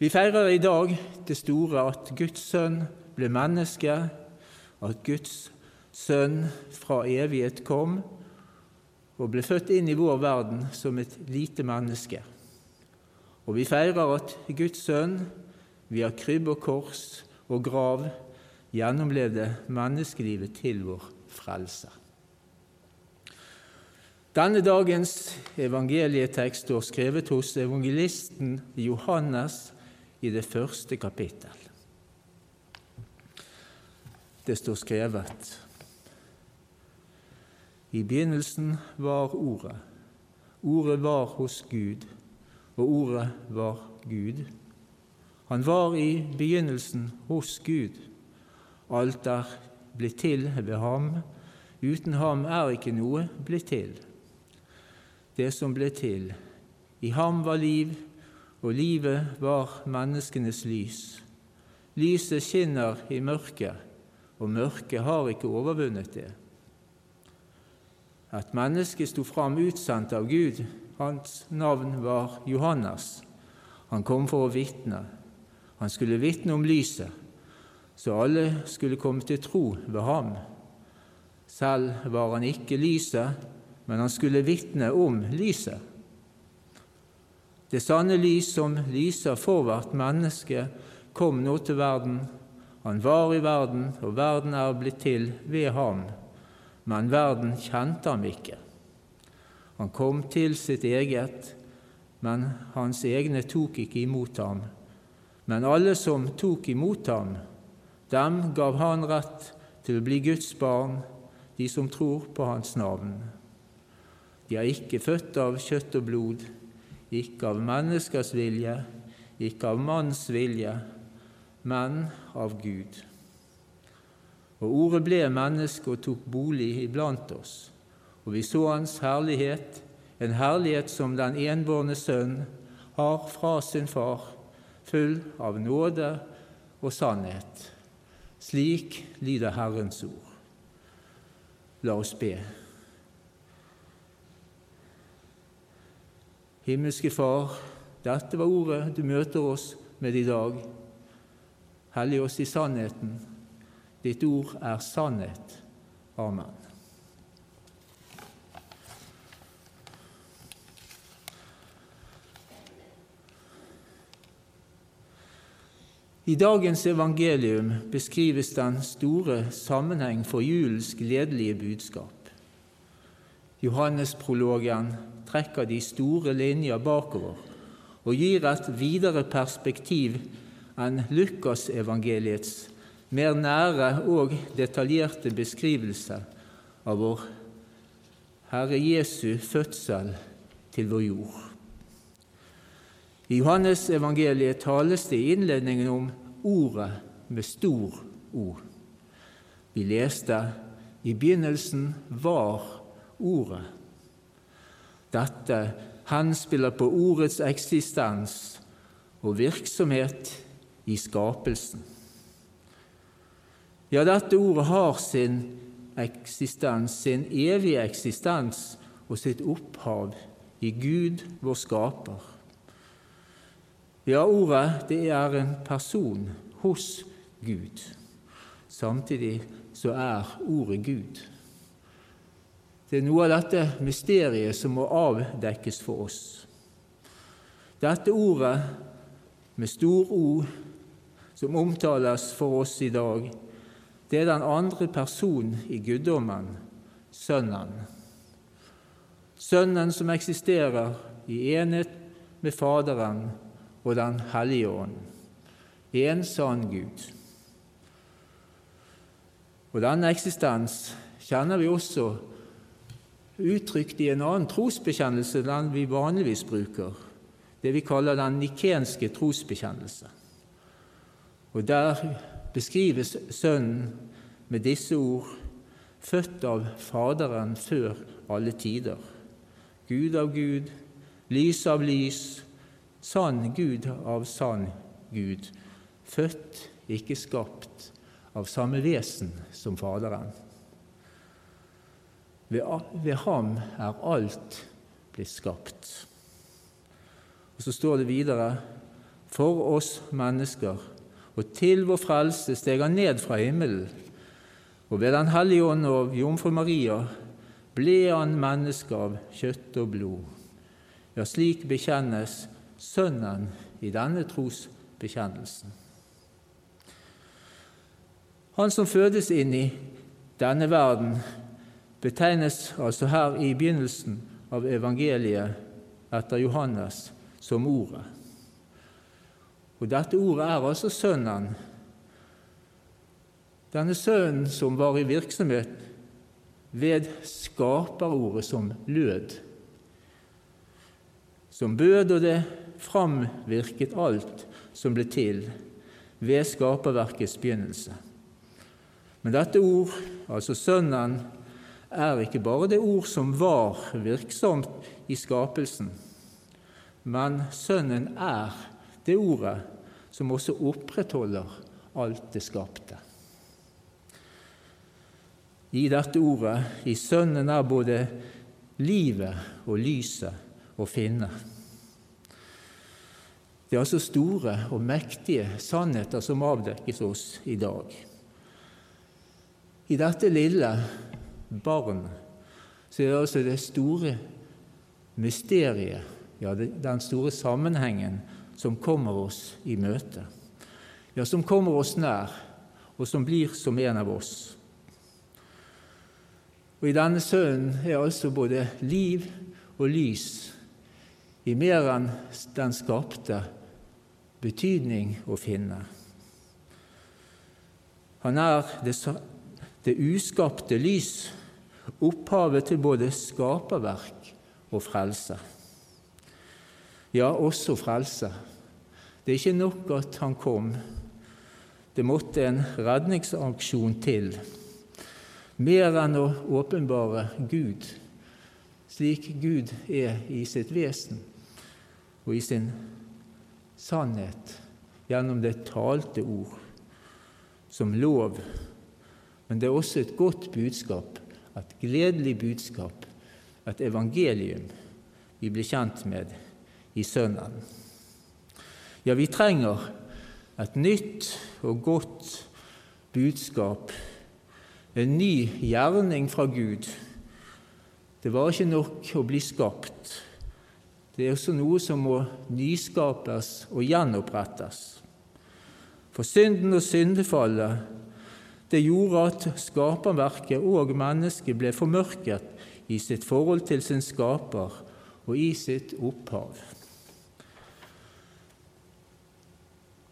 Vi feirer i dag det store at Guds sønn ble menneske, at Guds sønn fra evighet kom og ble født inn i vår verden som et lite menneske. Og vi feirer at Guds sønn via krybb og kors og grav gjennomlevde menneskelivet til vår frelse. Denne dagens evangelietekst står skrevet hos evangelisten Johannes i det første kapittel. Det står skrevet I begynnelsen var Ordet. Ordet var hos Gud, og Ordet var Gud. Han var i begynnelsen hos Gud. Alt er blitt til ved ham. Uten ham er ikke noe blitt til det som ble til. I ham var liv, og livet var menneskenes lys. Lyset skinner i mørket, og mørket har ikke overvunnet det. Et menneske sto fram utsendt av Gud. Hans navn var Johannes. Han kom for å vitne. Han skulle vitne om lyset, så alle skulle komme til tro ved ham. Selv var han ikke lyset, men han skulle vitne om lyset. Det sanne lys som lyser for hvert menneske, kom nå til verden. Han var i verden, og verden er blitt til ved ham, men verden kjente ham ikke. Han kom til sitt eget, men hans egne tok ikke imot ham. Men alle som tok imot ham, dem gav han rett til å bli Guds barn, de som tror på hans navn. De er ikke født av kjøtt og blod, ikke av menneskers vilje, ikke av manns vilje, men av Gud. Og Ordet ble menneske og tok bolig iblant oss, og vi så Hans herlighet, en herlighet som den enbårne sønn har fra sin far, full av nåde og sannhet. Slik lyder Herrens ord. La oss be. Himmelske Far, dette var ordet du møter oss med i dag. Hellig oss i sannheten. Ditt ord er sannhet. Amen. I dagens evangelium beskrives den store sammenheng for julens gledelige budskap. Johannesprologen trekker de store linjer bakover og gir et videre perspektiv enn Lukasevangeliets mer nære og detaljerte beskrivelse av vår Herre Jesu fødsel til vår jord. I Johannesevangeliet tales det i innledningen om Ordet med stor O. Vi leste i begynnelsen var Ordet. Dette henspiller på ordets eksistens og virksomhet i skapelsen. Ja, dette ordet har sin eksistens, sin evige eksistens og sitt opphav i Gud, vår skaper. Ja, ordet det er en person hos Gud. Samtidig så er ordet Gud. Det er noe av dette mysteriet som må avdekkes for oss. Dette ordet med stor O som omtales for oss i dag, det er den andre personen i guddommen, Sønnen. Sønnen som eksisterer i enhet med Faderen og Den hellige ånd. En sann Gud. Og denne eksistens kjenner vi også uttrykt i en annen trosbekjennelse enn den vi vanligvis bruker, det vi kaller den nikenske trosbekjennelse. Og der beskrives Sønnen med disse ord, født av Faderen før alle tider. Gud av Gud, lys av lys, sann Gud av sann Gud, født, ikke skapt, av samme vesen som Faderen. Ved, ham er alt blitt skapt. Og Så står det videre for oss mennesker, og til vår frelse steg han ned fra himmelen. Og ved Den hellige ånd og jomfru Maria ble han menneske av kjøtt og blod. Ja, slik bekjennes Sønnen i denne trosbekjennelsen. Han som fødes inn i denne verden, betegnes altså her i begynnelsen av evangeliet etter Johannes som Ordet. Og dette ordet er altså Sønnen. Denne Sønnen som var i virksomhet ved skaperordet som lød, som bød, og det framvirket alt som ble til ved skaperverkets begynnelse. Men dette ord, altså Sønnen, er ikke bare det ord som var virksomt i skapelsen, men Sønnen er det ordet som også opprettholder alt det skapte. I dette ordet, i Sønnen, er både livet og lyset å finne. Det er altså store og mektige sannheter som avdekkes oss i dag. I dette lille barnet så er det altså det store mysteriet, ja, den store sammenhengen, som kommer oss i møte. Ja, som kommer oss nær, og som blir som en av oss. Og i denne Sønnen er altså både liv og lys i mer enn den skapte betydning å finne. Han er det, det uskapte lys, opphavet til både skaperverk og frelse. Ja, også frelse. Det er ikke nok at han kom. Det måtte en redningsaksjon til. Mer enn å åpenbare Gud, slik Gud er i sitt vesen og i sin sannhet gjennom det talte ord, som lov. Men det er også et godt budskap, et gledelig budskap, et evangelium vi blir kjent med i Sønnen. Ja, vi trenger et nytt og godt budskap, en ny gjerning fra Gud. Det var ikke nok å bli skapt. Det er også noe som må nyskapes og gjenopprettes. For synden og syndefallet det gjorde at skaperverket og mennesket ble formørket i sitt forhold til sin skaper og i sitt opphav.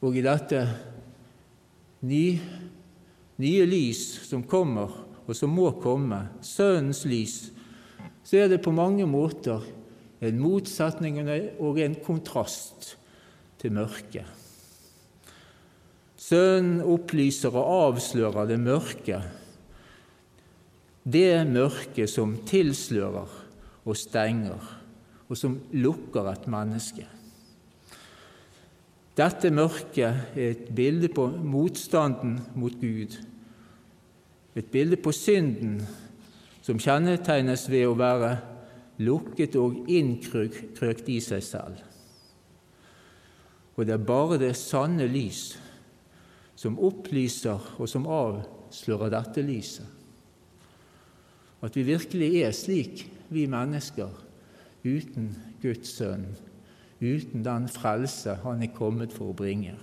Og i dette nye, nye lys som kommer, og som må komme, Sønnens lys, så er det på mange måter en motsetning og en kontrast til mørket. Sønnen opplyser og avslører det mørke, det mørket som tilslører og stenger, og som lukker et menneske. Dette mørket er et bilde på motstanden mot Gud, et bilde på synden som kjennetegnes ved å være lukket og innkrøkt i seg selv. Og det er bare det sanne lys som opplyser og som avslører dette lyset. At vi virkelig er slik, vi mennesker, uten Guds sønn, uten den frelse Han er kommet for å bringe.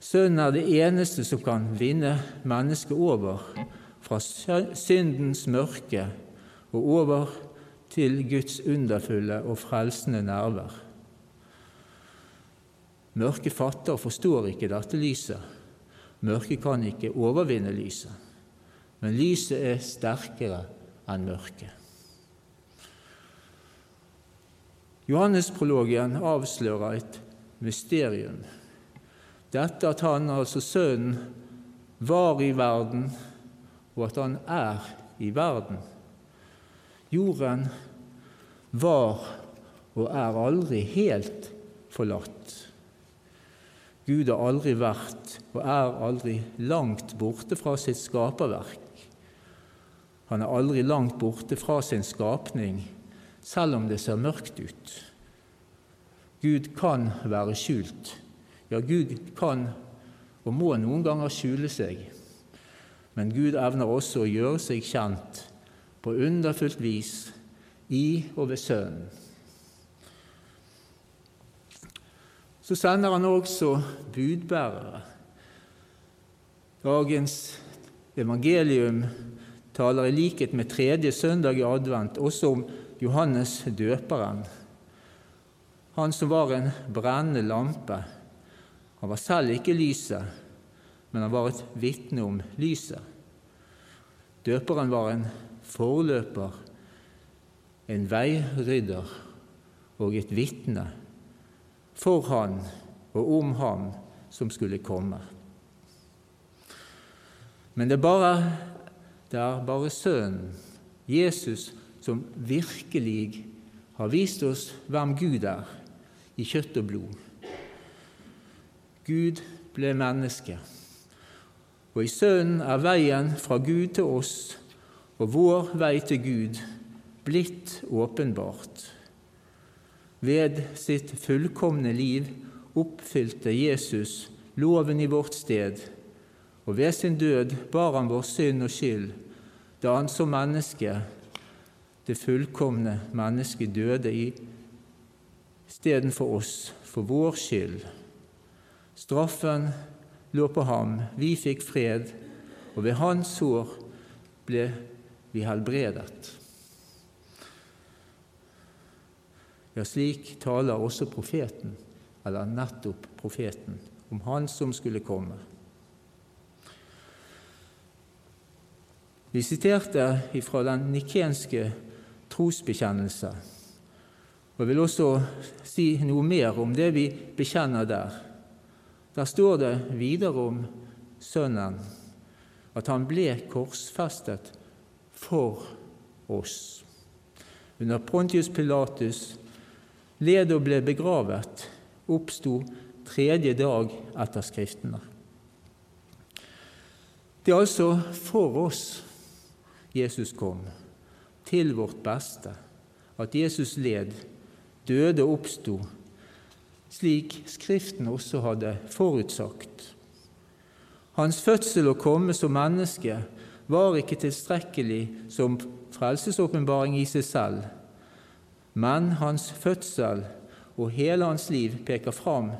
Sønnen er det eneste som kan vinne mennesket over fra syndens mørke og over til Guds underfulle og frelsende nærvær. Mørket fatter og forstår ikke dette lyset. Mørket kan ikke overvinne lyset, men lyset er sterkere enn mørket. Johannesprologen avslører et mysterium. Dette at han, altså Sønnen, var i verden, og at han er i verden. Jorden var og er aldri helt forlatt. Gud har aldri vært og er aldri langt borte fra sitt skaperverk. Han er aldri langt borte fra sin skapning, selv om det ser mørkt ut. Gud kan være skjult. Ja, Gud kan og må noen ganger skjule seg. Men Gud evner også å gjøre seg kjent på underfullt vis i og ved Sønnen. Så sender han også budbærere. Dagens evangelium taler i likhet med tredje søndag i advent også om Johannes døperen, han som var en brennende lampe. Han var selv ikke lyset, men han var et vitne om lyset. Døperen var en forløper, en veirydder og et vitne for han og om ham som skulle komme. Men det er bare, det er bare Sønnen, Jesus, som virkelig har vist oss hvem Gud er, i kjøtt og blod. Gud ble menneske, og i Sønnen er veien fra Gud til oss og vår vei til Gud blitt åpenbart. Ved sitt fullkomne liv oppfylte Jesus loven i vårt sted, og ved sin død bar han vår synd og skyld da han som menneske, det fullkomne mennesket, døde i istedenfor oss, for vår skyld. Straffen lå på ham, vi fikk fred, og ved hans sår ble vi helbredet. Ja, slik taler også profeten, eller nettopp profeten, om Han som skulle komme. Vi siterte fra den nikenske trosbekjennelse, og jeg vil også si noe mer om det vi bekjenner der. Der står det videre om Sønnen, at han ble korsfestet for oss. Under Pontius Pilatus led og ble begravet, oppsto tredje dag etter Skriftene. Det er altså for oss Jesus kom, til vårt beste, at Jesus led, døde og oppsto, slik Skriften også hadde forutsagt. Hans fødsel og komme som menneske var ikke tilstrekkelig som frelsesåpenbaring i seg selv, men hans fødsel og hele hans liv peker fram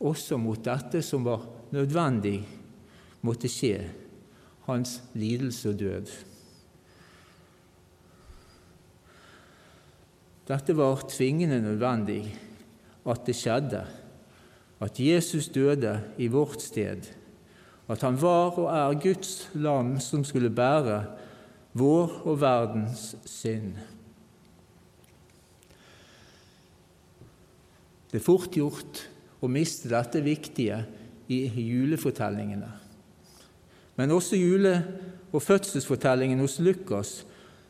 også mot dette som var nødvendig måtte skje, hans lidelse og død. Dette var tvingende nødvendig at det skjedde, at Jesus døde i vårt sted, at han var og er Guds lam som skulle bære vår og verdens synd. Det er fort gjort å miste dette viktige i julefortellingene. Men også jule- og fødselsfortellingen hos Lukas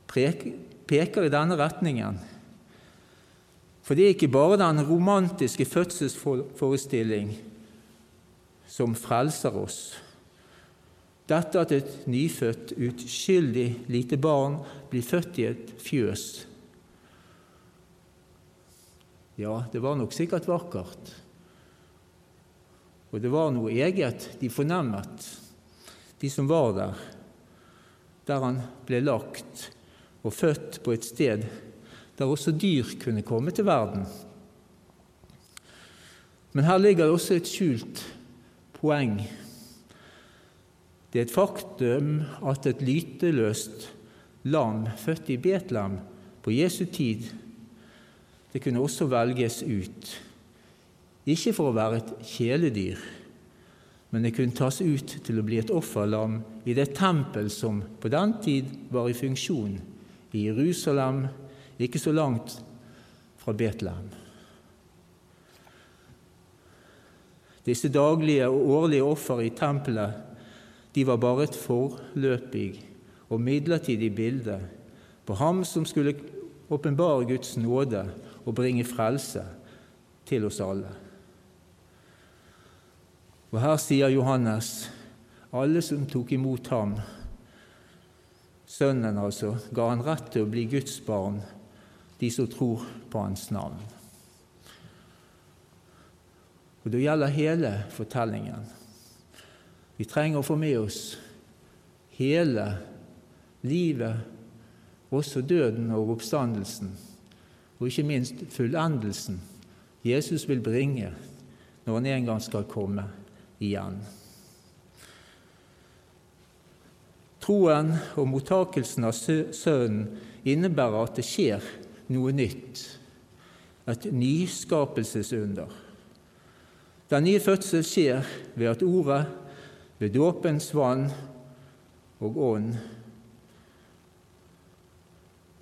peker i denne retningen. For det er ikke bare den romantiske fødselsforestilling som frelser oss. Dette at et nyfødt, uskyldig lite barn blir født i et fjøs, ja, det var nok sikkert vakkert. Og det var noe eget de fornemmet, de som var der, der han ble lagt og født på et sted der også dyr kunne komme til verden. Men her ligger det også et skjult poeng. Det er et faktum at et lyteløst lam født i Betlehem på Jesu tid det kunne også velges ut, ikke for å være et kjæledyr, men det kunne tas ut til å bli et offerlam i det tempel som på den tid var i funksjon i Jerusalem, ikke så langt fra Betlehem. Disse daglige og årlige offer i tempelet de var bare et forløpig og midlertidig bilde på ham som skulle åpenbare Guds nåde og bringe frelse til oss alle. Og her sier Johannes alle som tok imot ham, sønnen altså, ga han rett til å bli Guds barn, de som tror på hans navn. Og Det gjelder hele fortellingen. Vi trenger å få med oss hele livet, også døden og oppstandelsen, og ikke minst fullendelsen Jesus vil bringe når han en gang skal komme igjen. Troen og mottakelsen av Sønnen innebærer at det skjer noe nytt, et nyskapelsesunder. Den nye fødsel skjer ved at Ordet, ved dåpens vann og ånd,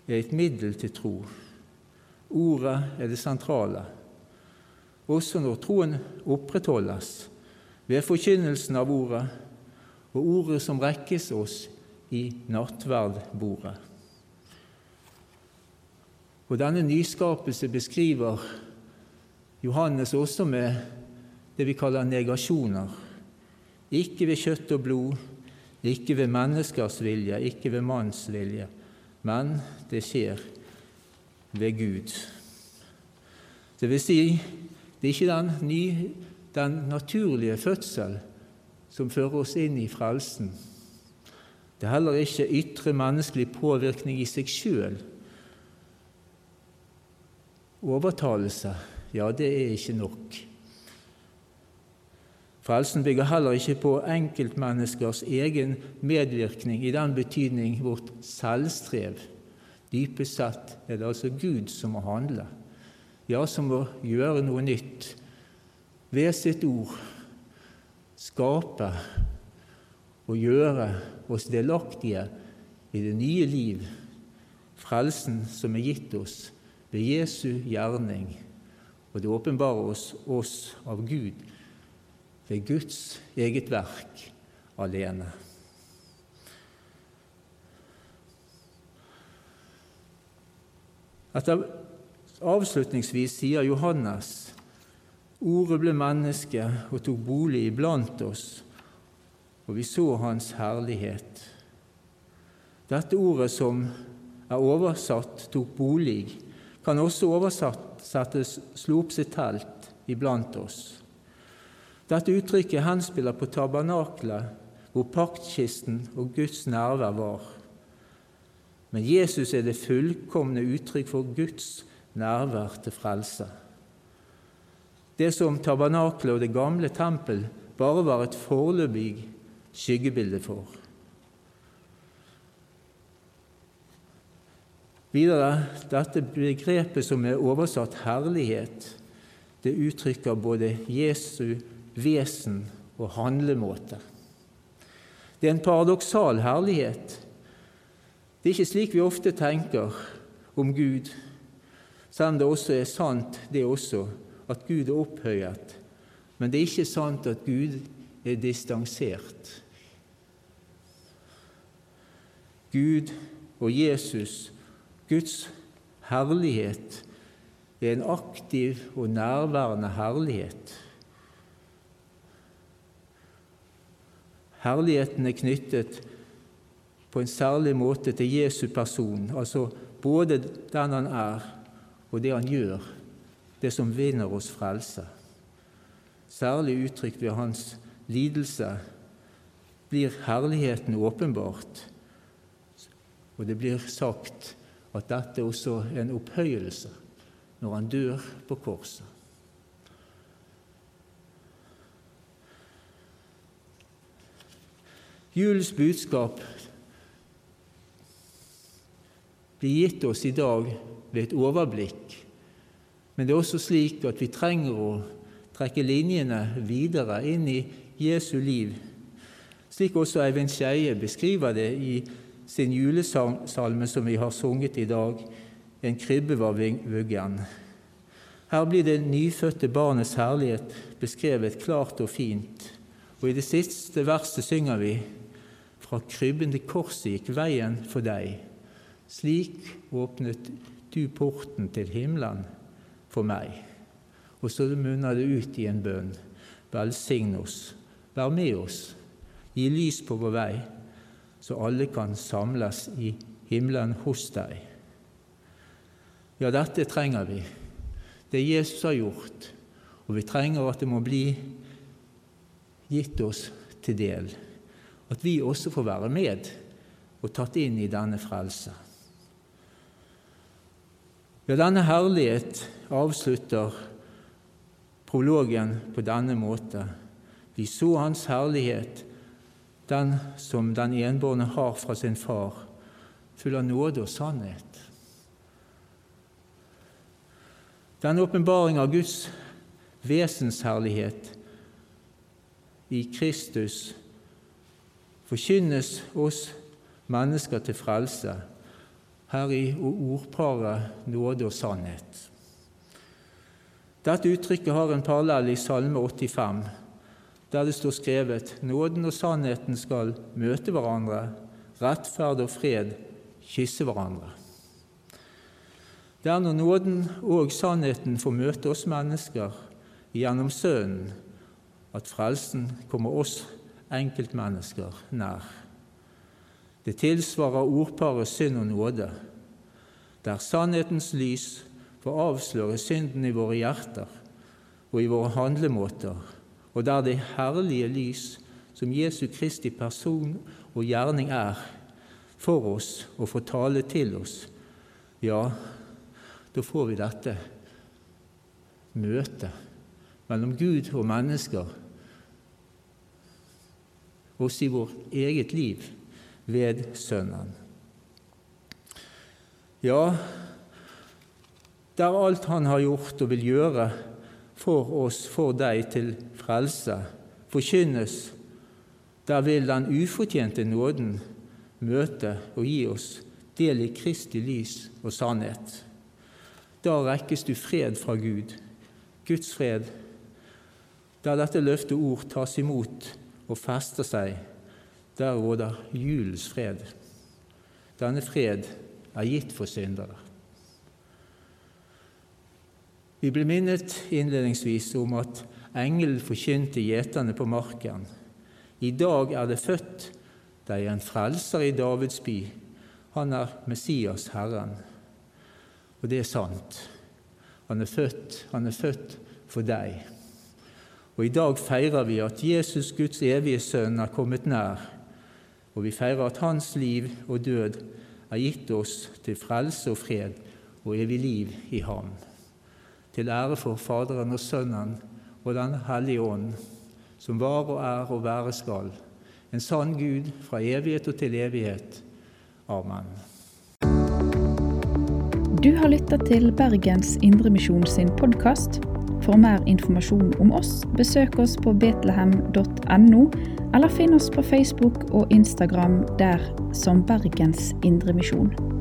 er et middel til tro. Ordet er det sentrale, også når troen opprettholdes ved forkynnelsen av Ordet og ordet som rekkes oss i nattverdbordet. Og Denne nyskapelse beskriver Johannes også med det vi kaller negasjoner. Ikke ved kjøtt og blod, ikke ved menneskers vilje, ikke ved manns vilje, men det skjer ved Gud. Det vil si, det er ikke den, nye, den naturlige fødsel som fører oss inn i frelsen. Det er heller ikke ytre menneskelig påvirkning i seg sjøl. Overtalelse, ja, det er ikke nok. Frelsen bygger heller ikke på enkeltmenneskers egen medvirkning i den betydning vårt selvstrev. Dypest sett er det altså Gud som må handle, ja, som må gjøre noe nytt. Ved sitt ord skape og gjøre oss delaktige i det nye liv, frelsen som er gitt oss ved Jesu gjerning, og det åpenbarer oss, oss av Gud ved Guds eget verk alene. Etter Avslutningsvis sier Johannes Ordet ble menneske og tok bolig iblant oss, og vi så Hans herlighet. Dette ordet som er oversatt 'tok bolig', kan også oversettes 'slo opp sitt telt iblant oss'. Dette uttrykket henspiller på tabernaklet, hvor paktkisten og Guds nærvær var. Men Jesus er det fullkomne uttrykk for Guds nærvær til frelse det som tabernaklet og det gamle tempel bare var et foreløpig skyggebilde for. Videre dette begrepet som er oversatt herlighet, det uttrykker både Jesu vesen og handlemåte. Det er en paradoksal herlighet. Det er ikke slik vi ofte tenker om Gud, selv om det også er sant, det også, at Gud er opphøyet, men det er ikke sant at Gud er distansert. Gud og Jesus, Guds herlighet, er en aktiv og nærværende herlighet. Herligheten er knyttet på en særlig måte til Jesu person, altså både den han er, og det han gjør det som vinner oss frelse. Særlig uttrykt ved hans lidelse blir herligheten åpenbart, og det blir sagt at dette også er en opphøyelse når han dør på korset. Julens budskap blir gitt oss i dag ved et overblikk men det er også slik at vi trenger å trekke linjene videre inn i Jesu liv, slik også Eivind Skeie beskriver det i sin julesalme som vi har sunget i dag, 'En krybbe var vuggen'. Her blir det nyfødte barnets herlighet beskrevet klart og fint. Og i det siste verset synger vi fra krybben til korset gikk veien for deg. Slik åpnet du porten til himmelen for meg. Og så munner det ut i en bønn. Velsign oss, vær med oss, gi lys på vår vei, så alle kan samles i himmelen hos deg. Ja, dette trenger vi. Det Jesus har gjort, og vi trenger at det må bli gitt oss til del. At vi også får være med og tatt inn i denne frelse. Ja, denne herlighet avslutter prologen på denne måte. Vi så Hans herlighet, den som den enbårne har fra sin far, full av nåde og sannhet. Den åpenbaring av Guds vesensherlighet i Kristus forkynnes oss mennesker til frelse, her i ordparet nåde og sannhet. Dette uttrykket har en parallell i Salme 85, der det står skrevet nåden og sannheten skal møte hverandre, rettferd og fred kysse hverandre. Det er når nåden og sannheten får møte oss mennesker gjennom Sønnen, at frelsen kommer oss enkeltmennesker nær. Det tilsvarer ordparet synd og nåde, der sannhetens lys får avsløre synden i våre hjerter og i våre handlemåter, og der det herlige lys som Jesu Kristi person og gjerning er, for oss og får tale til oss, ja, da får vi dette møtet mellom Gud og mennesker, også i vårt eget liv, ved Sønnen. Ja, der alt Han har gjort og vil gjøre for oss, for deg, til frelse, forkynnes, der vil den ufortjente nåden møte og gi oss del i Kristi lys og sannhet. Da rekkes du fred fra Gud, Guds fred, der dette løfte ord tas imot og fester seg. Der råder julens fred. Denne fred er gitt for syndere. Vi ble minnet innledningsvis om at engelen forkynte gjeterne på marken. I dag er det født deg en frelser i Davids by. Han er Messias, Herren. Og det er sant. Han er født, han er født for deg. Og I dag feirer vi at Jesus, Guds evige sønn, er kommet nær. Og vi feirer at hans liv og død er gitt oss til frelse og fred og evig liv i ham til ære for Faderen og Sønnen og Den hellige ånd, som var og er og være skal, en sann Gud fra evighet og til evighet. Amen. Du har lytta til Bergens Indremisjon sin podkast. For mer informasjon om oss, besøk oss på betlehem.no, eller finn oss på Facebook og Instagram der som Bergens Indremisjon.